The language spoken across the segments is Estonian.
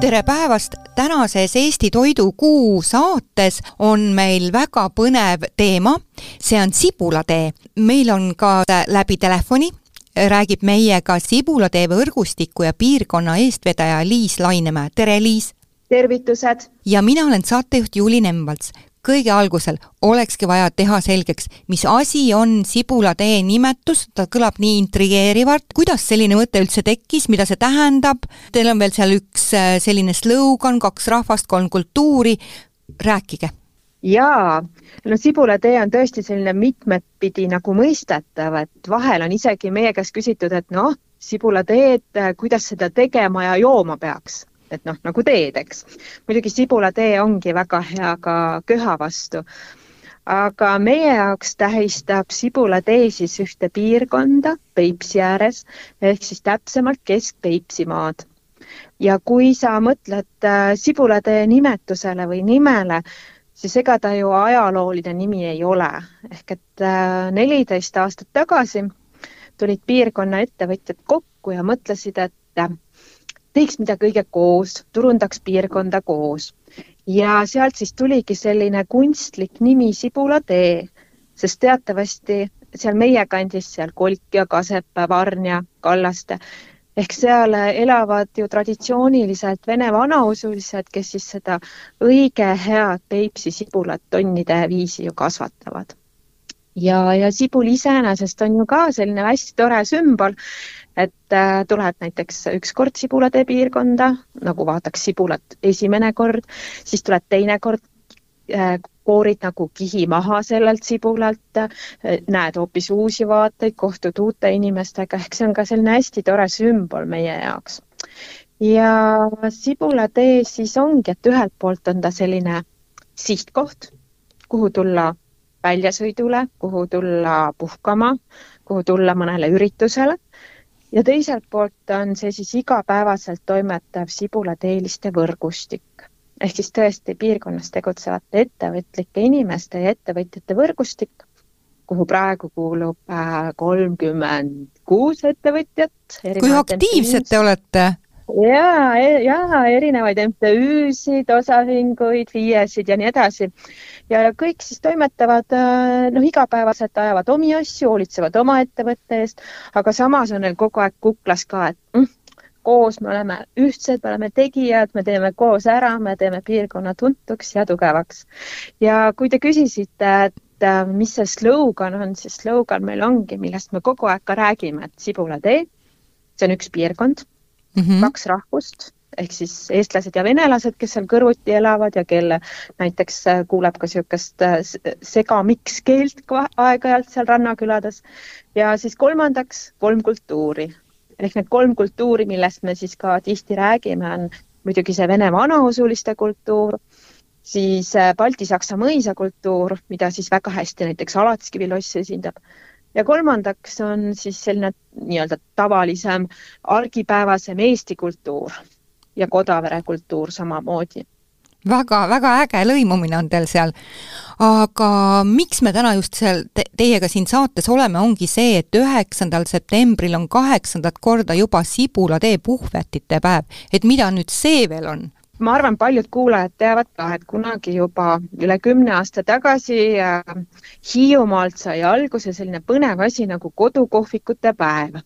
tere päevast, tänases Eesti Toidukuu saates on meil väga põnev teema, see on sibulatee. meil on ka läbi telefoni räägib meiega Sibulatee võrgustiku ja piirkonna eestvedaja Liis Lainemäe, tere Liis! tervitused! ja mina olen saatejuht Juuli Nemvalts kõige algusel olekski vaja teha selgeks, mis asi on sibulatee nimetus, ta kõlab nii intrigeerivalt, kuidas selline mõte üldse tekkis, mida see tähendab, teil on veel seal üks äh, selline slogan, kaks rahvast, kolm kultuuri, rääkige. Jaa, no sibulatee on tõesti selline mitmetpidi nagu mõistetav, et vahel on isegi meie käest küsitud, et noh, sibulateed, kuidas seda tegema ja jooma peaks et noh, nagu teed, eks. muidugi sibulatee ongi väga hea ka köha vastu. aga meie jaoks tähistab sibulatee siis ühte piirkonda Peipsi ääres ehk siis täpsemalt Kesk-Peipsimaad. ja kui sa mõtled äh, sibulatee nimetusele või nimele, siis ega ta ju ajalooline nimi ei ole, ehk et äh, neliteist aastat tagasi tulid piirkonna ettevõtjad kokku ja mõtlesid, et teeks mida kõige koos, turundaks piirkonda koos. ja sealt siis tuligi selline kunstlik nimi Sibulatee, sest teatavasti seal meie kandis, seal Kolkja, Kasepää, Varnja, Kallaste ehk seal elavad ju traditsiooniliselt vene vanausulised, kes siis seda õige head Peipsi sibulat tonnide viisi ju kasvatavad. ja, ja sibul iseenesest on ju ka selline hästi tore sümbol et äh, tuleb näiteks üks kord sibulatee piirkonda, nagu vaataks sibulat esimene kord, siis tuleb teine kord äh, koorid nagu kihi maha sellelt sibulalt, äh, näed hoopis uusi vaateid, kohtud uute inimestega, ehk see on ka selline hästi tore sümbol meie jaoks. ja sibulatee siis ongi, et ühelt poolt on ta selline sihtkoht, kuhu tulla väljasõidule, kuhu tulla puhkama, kuhu tulla mõnele üritusele ja teiselt poolt on see siis igapäevaselt toimetav sibulateeliste võrgustik ehk siis tõesti piirkonnas tegutsevate ettevõtlike inimeste ja ettevõtjate võrgustik, kuhu praegu kuulub äh, kolmkümmend kuus ettevõtjat. kui aktiivsed te olete? Ja, e-, ja erinevaid MTÜ-sid, osaühinguid, FIE-sid ja nii edasi. ja kõik siis toimetavad, äh, noh, igapäevaselt ajavad omi asju, hoolitsevad oma ettevõtte eest, aga samas on neil kogu aeg kuklas ka, et mm, koos me oleme ühtsed, me oleme tegijad, me teeme koos ära, me teeme piirkonna tuntuks ja tugevaks. ja kui te küsisite, et äh, mis see slogan on, siis slogan meil ongi, millest me kogu aeg ka räägime, et Sibulatee, see on üks piirkond mm -hmm. kaks rahvust ehk siis eestlased ja venelased, kes seal kõrvuti elavad ja kelle näiteks äh, kuuleb ka niisugust äh, segamikskeelt aeg-ajalt seal rannakülades. ja siis kolmandaks kolm kultuuri ehk need kolm kultuuri, millest me siis ka tihti räägime, on muidugi see Vene vanausuliste kultuur, siis äh, Balti-Saksa mõisakultuur, mida siis väga hästi näiteks Alatskivi loss esindab ja kolmandaks on siis selline nii-öelda tavalisem, argipäevasem Eesti kultuur ja Kodavere kultuur samamoodi väga-väga äge lõimumine on teil seal. aga miks me täna just seal te teiega siin saates oleme, ongi see, et üheksandal septembril on kaheksandat korda juba Sibulatee puhvetite päev, et mida nüüd see veel on? Ma arvan, paljud kuulajad teavad ka, et kunagi juba üle kümne aasta tagasi äh, Hiiumaalt sai alguse selline põnev asi nagu kodukohvikute päev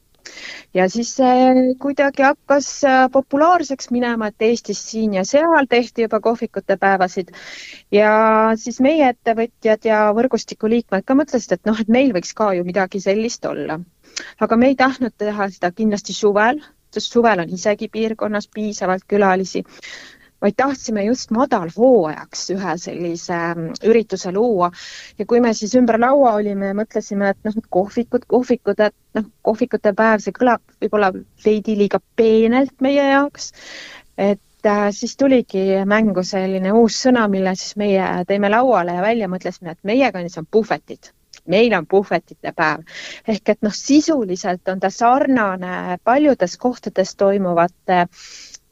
ja siis see kuidagi hakkas äh, populaarseks minema, et Eestis siin ja seal tehti juba kohvikute päevasid. ja siis meie ettevõtjad ja võrgustiku liikmed ka mõtlesid, et noh, et meil võiks ka ju midagi sellist olla. aga me ei tahtnud teha seda kindlasti suvel, sest suvel on isegi piirkonnas piisavalt külalisi vaid tahtsime just madalhooajaks ühe sellise mm, ürituse luua. ja kui me siis ümber laua olime ja mõtlesime, et noh, kohvikud, kohvikud, et noh, kohvikute päev, see kõlab võib-olla veidi liiga peenelt meie jaoks. et äh, siis tuligi mängu selline uus sõna, mille siis meie tõime lauale ja välja mõtlesime, et meie kandis on puhvetid meil on puhvetite päev ehk et noh, sisuliselt on ta sarnane paljudes kohtades toimuvate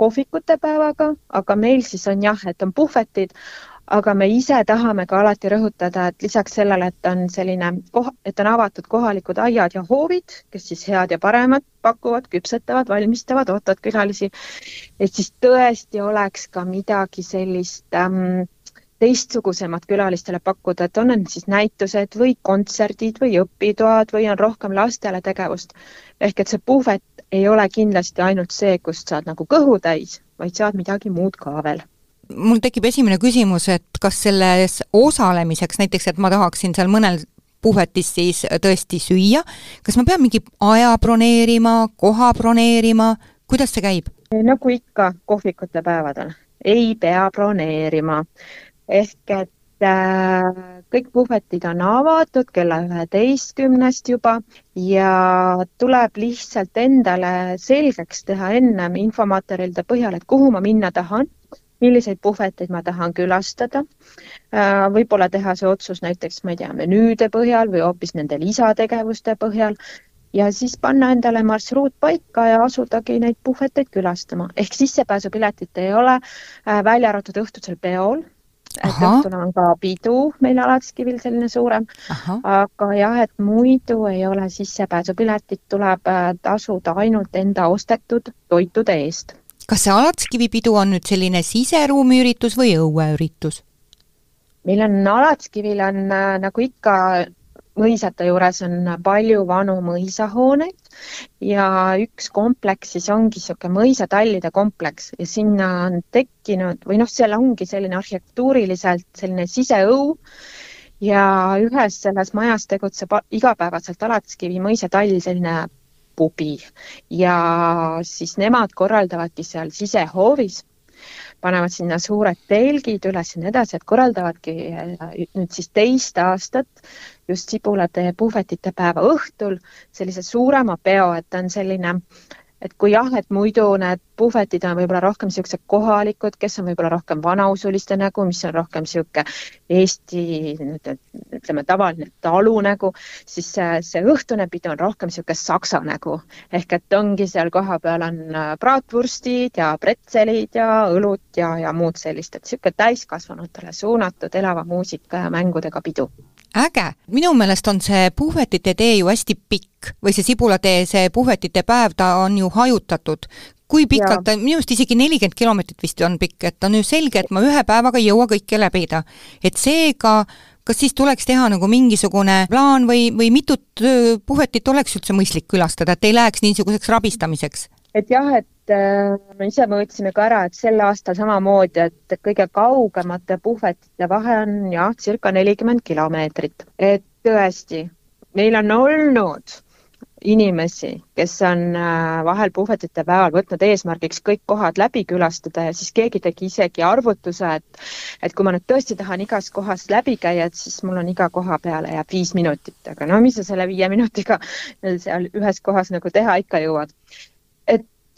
kohvikute päevaga, aga meil siis on jah, et on puhvetid, aga me ise tahame ka alati rõhutada, et lisaks sellele, et on selline koh-, et on avatud kohalikud aiad ja hoovid, kes siis head ja paremat pakuvad, küpsetavad, valmistavad, ootavad külalisi, et siis tõesti oleks ka midagi sellist ähm, teistsugusemat külalistele pakkuda, et on need siis näitused või kontserdid või õpitoad või on rohkem lastele tegevust. ehk et see puhvet ei ole kindlasti ainult see, kust saad nagu kõhu täis, vaid saad midagi muud ka veel mul tekib esimene küsimus, et kas selles osalemiseks, näiteks et ma tahaksin seal mõnel puhvetis siis tõesti süüa, kas ma pean mingi aja broneerima, koha broneerima, kuidas see käib? nagu ikka kohvikute päevadel, ei pea broneerima ehk et äh, kõik puhvetid on avatud kella üheteistkümnest juba ja tuleb lihtsalt endale selgeks teha ennem infomaterjalide põhjal, et kuhu ma minna tahan, milliseid puhveteid ma tahan külastada. Äh, võib-olla teha see otsus näiteks, ma ei tea, menüüde põhjal või hoopis nende lisategevuste põhjal ja siis panna endale marsruut paika ja asudagi neid puhveteid külastama. ehk sissepääsupiletit ei ole, äh, välja arvatud õhtusel peol et õhtul on ka pidu meil Alatskivil selline suurem, aga jah, et muidu ei ole sissepääsupiletit, tuleb äh, tasuda ainult enda ostetud toitude eest. kas see Alatskivi pidu on nüüd selline siseruumi üritus või õueüritus? meil on Alatskivil on äh, nagu ikka mõisate juures on palju vanu mõisahooneid ja üks kompleks siis ongi niisugune mõisatallide kompleks ja sinna on tekkinud või noh, seal ongi selline arhitektuuriliselt selline siseõu ja ühes selles majas tegutseb igapäevaselt Alatskivi mõisatall, selline pubi ja siis nemad korraldavadki seal sisehoovis panevad sinna suured telgid üles ja nii edasi, et korraldavadki äh, nüüd siis teist aastat just sibulate puhvetite päeva õhtul sellise suurema peo, et ta on selline äh, et kui jah, et muidu need puhvetid on võib-olla rohkem niisugused kohalikud, kes on võib-olla rohkem vanausuliste nägu, mis on rohkem niisugune Eesti ütleme, tavaline talu nägu, siis see, see õhtune pidu on rohkem niisugune saksa nägu. ehk et ongi seal kohapeal on äh, bratwurstid ja pretselid ja õlut ja, ja muud sellist, et niisugune täiskasvanutele suunatud elava muusika ja mängudega pidu äge, minu meelest on see puhvetite tee ju hästi pikk või see sibulatee, see puhvetite päev, ta on ju hajutatud. kui pikalt ta, minu arust isegi nelikümmend kilomeetrit vist on pikk, et on ju selge, et ma ühe päevaga ei jõua kõike läbida. et seega kas siis tuleks teha nagu mingisugune plaan või, või mitut puhvetit oleks üldse mõistlik külastada, et ei läheks niisuguseks rabistamiseks? et jah, et äh, me ise mõõtsime ka ära, et sel aastal samamoodi, et kõige kaugemate puhvetite vahe on jah, circa nelikümmend kilomeetrit, et tõesti, meil on olnud inimesi, kes on äh, vahel puhvetite päeval võtnud eesmärgiks kõik kohad läbi külastada ja siis keegi tegi isegi arvutuse, et et kui ma nüüd tõesti tahan igas kohas läbi käia, et siis mul on iga koha peale jääb viis minutit, aga no mis sa selle viie minutiga seal ühes kohas nagu teha ikka jõuad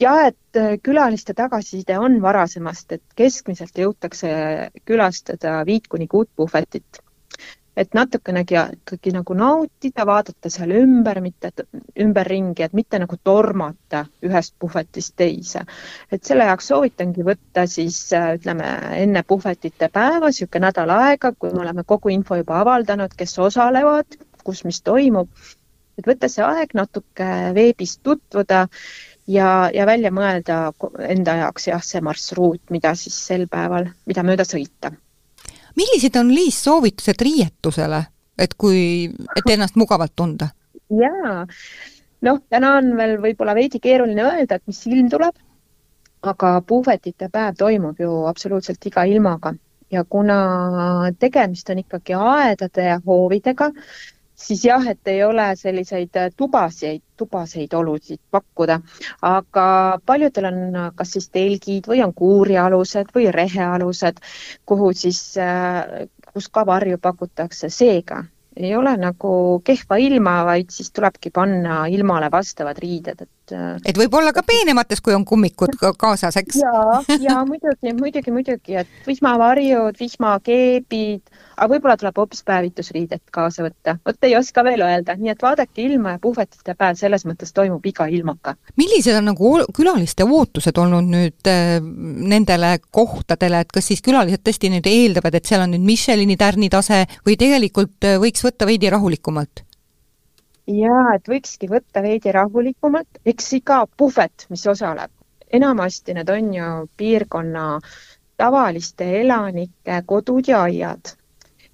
jah, et äh, külaliste tagasiside on varasemast, et keskmiselt jõutakse külastada viit kuni kuut puhvetit. et natukenegi ikkagi nagu nautida, vaadata seal ümber, mitte ümberringi, et mitte nagu tormata ühest puhvetist teise. et selle jaoks soovitangi võtta siis äh, ütleme enne puhvetite päeva niisugune nädal aega, kui me oleme kogu info juba avaldanud, kes osalevad, kus mis toimub, et võtta see aeg natuke veebis tutvuda ja, ja välja mõelda enda jaoks jah, see marsruut, mida siis sel päeval, mida mööda sõita. millised on, Liis, soovitused riietusele, et kui, et ennast mugavalt tunda? jaa, noh, täna on veel võib-olla veidi keeruline öelda, et mis ilm tuleb, aga puhvetite päev toimub ju absoluutselt iga ilmaga ja kuna tegemist on ikkagi aedade ja hoovidega, siis jah, et ei ole selliseid äh, tubaseid, tubaseid olusid pakkuda, aga paljudel on äh, kas siis telgid või on kuurialused või rehealused, kuhu siis, äh, kus ka varju pakutakse, seega ei ole nagu kehva ilma, vaid siis tulebki panna ilmale vastavad riided, et äh, et võib-olla ka peenemates, kui on kummikud ka kaasas, eks? ja, ja muidugi, muidugi, muidugi, et vihmavarjud, vihmakeebid, aga võib-olla tuleb hoopis päevitusriidet kaasa võtta. vot ei oska veel öelda, nii et vaadake ilma ja puhvetite päev selles mõttes toimub iga ilmaga. millised on nagu külaliste ootused olnud nüüd äh, nendele kohtadele, et kas siis külalised tõesti nüüd eeldavad, et seal on nüüd Michelini tärnitase või tegelikult äh, võiks võtta veidi rahulikumalt? Jaa, et võikski võtta veidi rahulikumalt, eks iga puhvet, mis osaleb, enamasti need on ju piirkonna tavaliste elanike kodud ja aiad.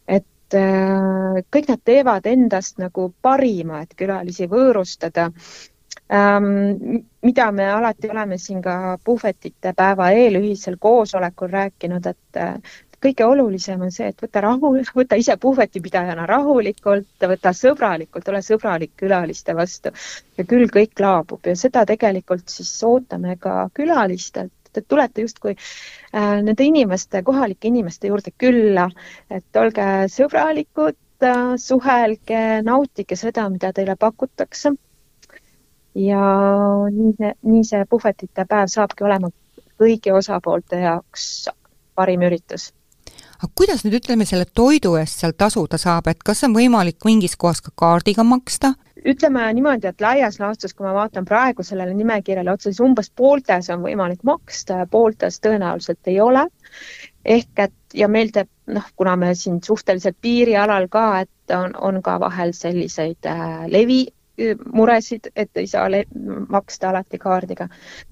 et äh, kõik nad teevad endast nagu parima, et külalisi võõrustada ähm,. mida me alati oleme siin ka puhvetite päeva eel ühisel koosolekul rääkinud, et äh, kõige olulisem on see, et võta rahu, võta ise puhvetipidajana rahulikult, võta sõbralikult, ole sõbralik külaliste vastu. Ja küll kõik laabub. Ja seda tegelikult siis ootame ka külalistelt, et tulete justkui äh, nende inimeste, kohalike inimeste juurde külla, et olge sõbralikud äh,, suhelge, nautige seda, mida teile pakutakse. ja nii see, nii see puhvetite päev saabki olema kõigi osapoolte jaoks parim üritus aga kuidas nüüd ütleme, selle toidu eest seal tasuda saab, et kas on võimalik mingis kohas ka kaardiga maksta? ütleme niimoodi, et laias laastus, kui ma vaatan praegu sellele nimekirjale otsa, siis umbes pooltes on võimalik maksta ja pooltes tõenäoliselt ei ole. ehk et ja meil teeb noh, kuna me siin suhteliselt piirialal ka, et on, on ka vahel selliseid äh, levi muresid, et ei saa maksta alati kaardiga.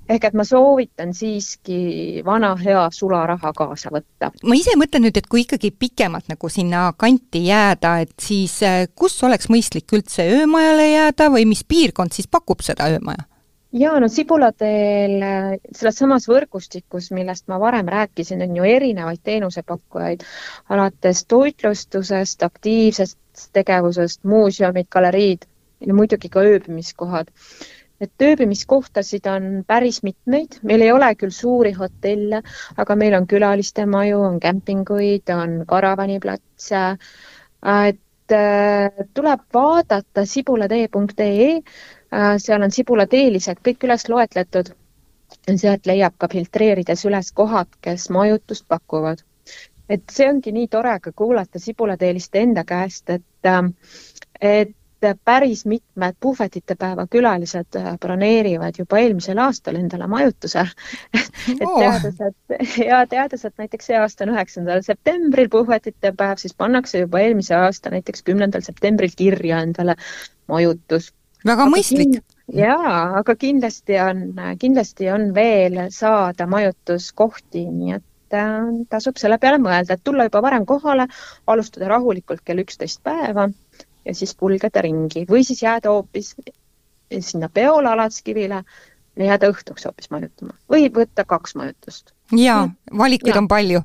ehk et ma soovitan siiski vana hea sularaha kaasa võtta. ma ise mõtlen nüüd, et kui ikkagi pikemalt nagu sinna kanti jääda, et siis äh, kus oleks mõistlik üldse öömajale jääda või mis piirkond siis pakub seda öömaja? ja no Sibulateel äh, selles samas võrgustikus, millest ma varem rääkisin, on ju erinevaid teenusepakkujaid, alates toitlustusest, aktiivsest tegevusest, muuseumid, galeriid ja muidugi ka ööbimiskohad. et ööbimiskohtasid on päris mitmeid, meil ei ole küll suuri hotelle, aga meil on küalistemaju, on kämpinguid, on karavaniplatse, et äh, tuleb vaadata sibulatee.ee, äh, seal on sibulateelised kõik üles loetletud. sealt leiab ka filtreerides üles kohad, kes majutust pakuvad. et see ongi nii tore ka kuulata sibulateeliste enda käest, et äh, et päris mitmed puhvetite päeva külalised äh, broneerivad juba eelmisel aastal endale majutuse et teades, et ja teades, et näiteks see aasta on üheksandal septembril puhvetite päev, siis pannakse juba eelmise aasta näiteks kümnendal septembril kirja endale majutus. väga aga mõistlik. jaa, aga kindlasti on, kindlasti on veel saada majutuskohti, nii et äh, tasub selle peale mõelda, et tulla juba varem kohale, alustada rahulikult kell üksteist päeva ja siis kulgeda ringi või siis jääda hoopis sinna peole Alatskivile ja jääda õhtuks hoopis majutama või võtta kaks majutust. jaa, valikuid ja. on palju.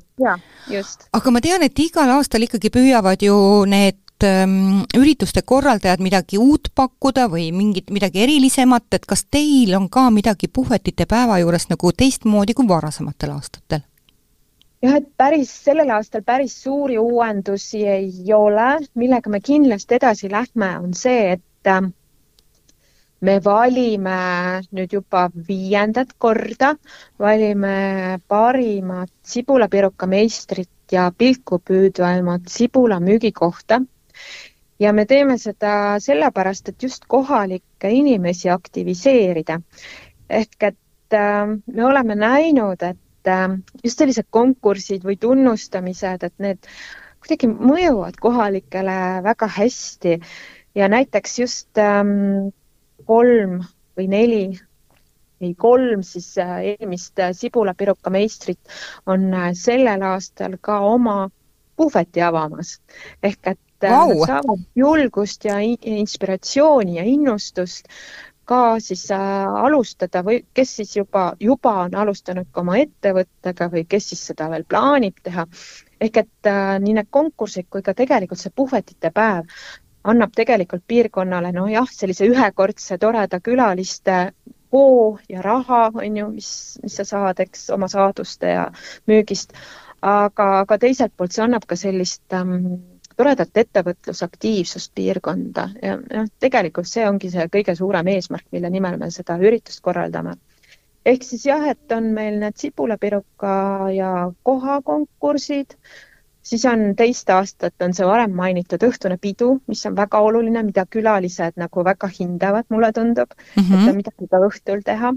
aga ma tean, et igal aastal ikkagi püüavad ju need ähm, ürituste korraldajad midagi uut pakkuda või mingit, midagi erilisemat, et kas teil on ka midagi puhvetite päeva juures nagu teistmoodi kui varasematel aastatel? Jah, et päris sellel aastal päris suuri uuendusi ei ole, millega me kindlasti edasi lähme, on see, et äh, me valime nüüd juba viiendat korda, valime parimat sibulapiruka meistrit ja pilku püüdvamat sibula müügikohta. ja me teeme seda sellepärast, et just kohalikke inimesi aktiviseerida. ehk et äh, me oleme näinud, et et äh, just sellised konkursid või tunnustamised, et need kuidagi mõjuvad kohalikele väga hästi ja näiteks just ähm, kolm või neli ei, kolm siis äh, eelmist äh, sibulapiruka meistrit on sellel aastal ka oma puhveti avamas ehk et wow. nad saavad julgust ja inspiratsiooni ja innustust ka siis äh, alustada või kes siis juba, juba on alustanud ka oma ettevõttega või kes siis seda veel plaanib teha. ehk et äh, nii need konkursid kui ka tegelikult see puhvetite päev annab tegelikult piirkonnale nojah, sellise ühekordse toreda külaliste hoo ja raha, on ju, mis, mis sa saad, eks, oma saaduste ja müügist. aga, aga teiselt poolt see annab ka sellist ähm, toredat ettevõtlusaktiivsust piirkonda ja noh, tegelikult see ongi see kõige suurem eesmärk, mille nimel me seda üritust korraldame. ehk siis jah, et on meil need sibulapiruka ja kohakonkursid, siis on teist aastat on see varem mainitud õhtune pidu, mis on väga oluline, mida külalised nagu väga hindavad, mulle tundub mm, -hmm. et on midagi ka õhtul teha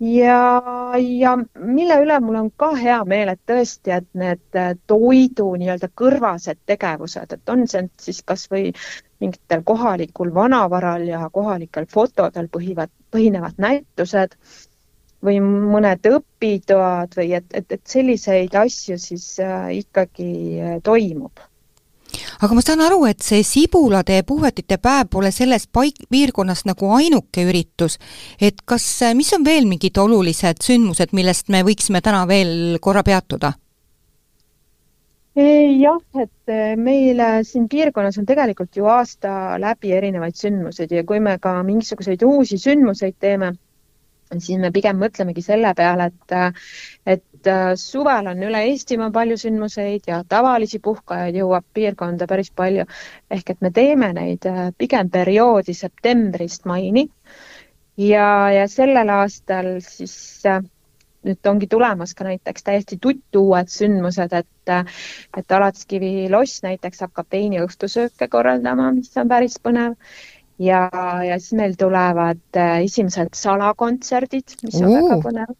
ja, ja mille üle mul on ka hea meel, et tõesti, et need toidu nii-öelda kõrvased tegevused, et on see siis kasvõi mingitel kohalikul vanavaral ja kohalikel fotodel põhivad, põhinevad näitused või mõned õpitoad või et, et, et selliseid asju siis äh, ikkagi äh, toimub aga ma saan aru, et see Sibulatee puhvetite päev pole selles paik-, piirkonnas nagu ainuke üritus. et kas, mis on veel mingid olulised sündmused, millest me võiksime täna veel korra peatuda? jah, et eh, meil siin piirkonnas on tegelikult ju aasta läbi erinevaid sündmuseid ja kui me ka mingisuguseid uusi sündmuseid teeme, siis me pigem mõtlemegi selle peale, et, et äh, suvel on üle Eestimaa palju sündmuseid ja tavalisi puhkajaid jõuab piirkonda päris palju. ehk et me teeme neid äh, pigem perioodi septembrist maini. ja, ja sellel aastal siis äh, nüüd ongi tulemas ka näiteks täiesti tuttuued sündmused, et, et Alatskivi loss näiteks hakkab veiniõhtusööke korraldama, mis on päris põnev ja, ja siis meil tulevad äh, esimesed salakontserdid, mis on uh. väga põnev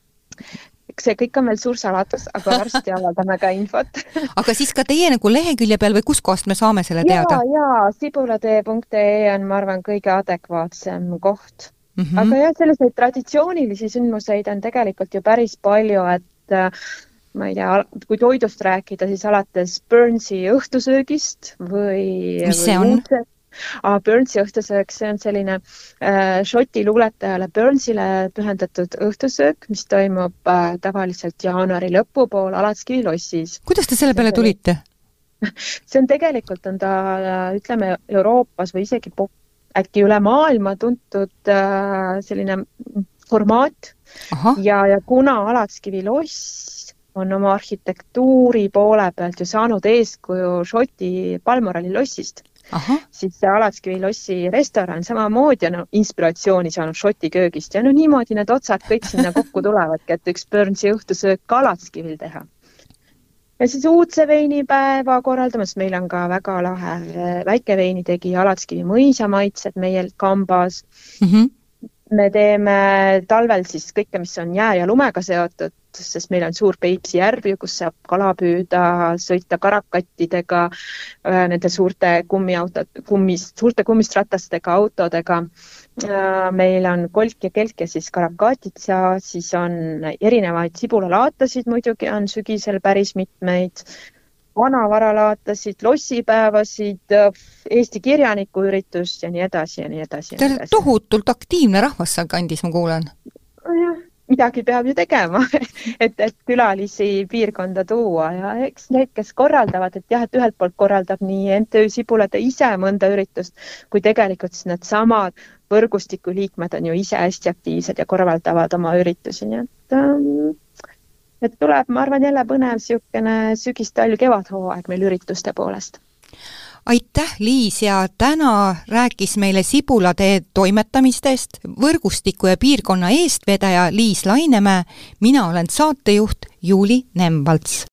see kõik on veel suur saladus, aga varsti avaldame ka infot aga siis ka teie nagu lehekülje peal või kuskohast me saame selle teada? ja, ja sibulatee.ee on, ma arvan, kõige adekvaatsem koht mm. -hmm. aga jah, selliseid traditsioonilisi sündmuseid on tegelikult ju päris palju, et äh, ma ei tea, kui toidust rääkida, siis alates Burnsi õhtusöögist või mis see on? Ah, Burnsi õhtusöök, see on selline äh, Šoti luuletajale Burnsile pühendatud õhtusöök, mis toimub äh, tavaliselt jaanuari lõpupool Alatskivi lossis. kuidas te selle peale tulite? see on tegelikult, on ta ütleme Euroopas või isegi äkki üle maailma tuntud äh, selline formaat Aha. ja, ja kuna Alatskivi loss on oma arhitektuuri poole pealt ju saanud eeskuju Šoti Balmorali lossist, siis see Alatskivi lossi restoran samamoodi on inspiratsiooni saanud Šoti köögist ja no niimoodi need otsad kõik sinna kokku tulevadki, et üks Burnsi õhtusöök ka Alatskivil teha. ja siis uudse veinipäeva korraldame, sest meil on ka väga lahe äh, väikeveiниtegija Alatskivi mõisamaitsed meil kambas mm. -hmm me teeme talvel siis kõike, mis on jää ja lumega seotud, sest meil on suur Peipsi järv ju, kus saab kala püüda, sõita karakattidega, äh, nende suurte kummiautod, kummis, suurte kummist ratastega autodega. Äh, meil on kolk ja kelk ja siis karakatitsa, siis on erinevaid sibulalaatasid muidugi on sügisel päris mitmeid vanavaralaatasid, lossipäevasid, Eesti kirjanikuüritust ja nii edasi ja nii edasi. Te olete tohutult aktiivne rahvas sealkandis, ma kuulen. jah, midagi peab ju tegema et, et külalisi piirkonda tuua ja eks need, kes korraldavad, et jah, et ühelt poolt korraldab nii MTÜ Sibulate ise mõnda üritust, kui tegelikult siis needsamad võrgustiku liikmed on ju ise hästi aktiivsed ja korraldavad oma üritusi, nii et ähm, et tuleb, ma arvan, jälle põnev niisugune sügis-talv-kevadhooaeg meil ürituste poolest. Aitäh, Liis, ja täna rääkis meile Sibulatee toimetamistest võrgustiku ja piirkonna eestvedaja Liis Lainemäe, mina olen saatejuht Juuli Nemvalts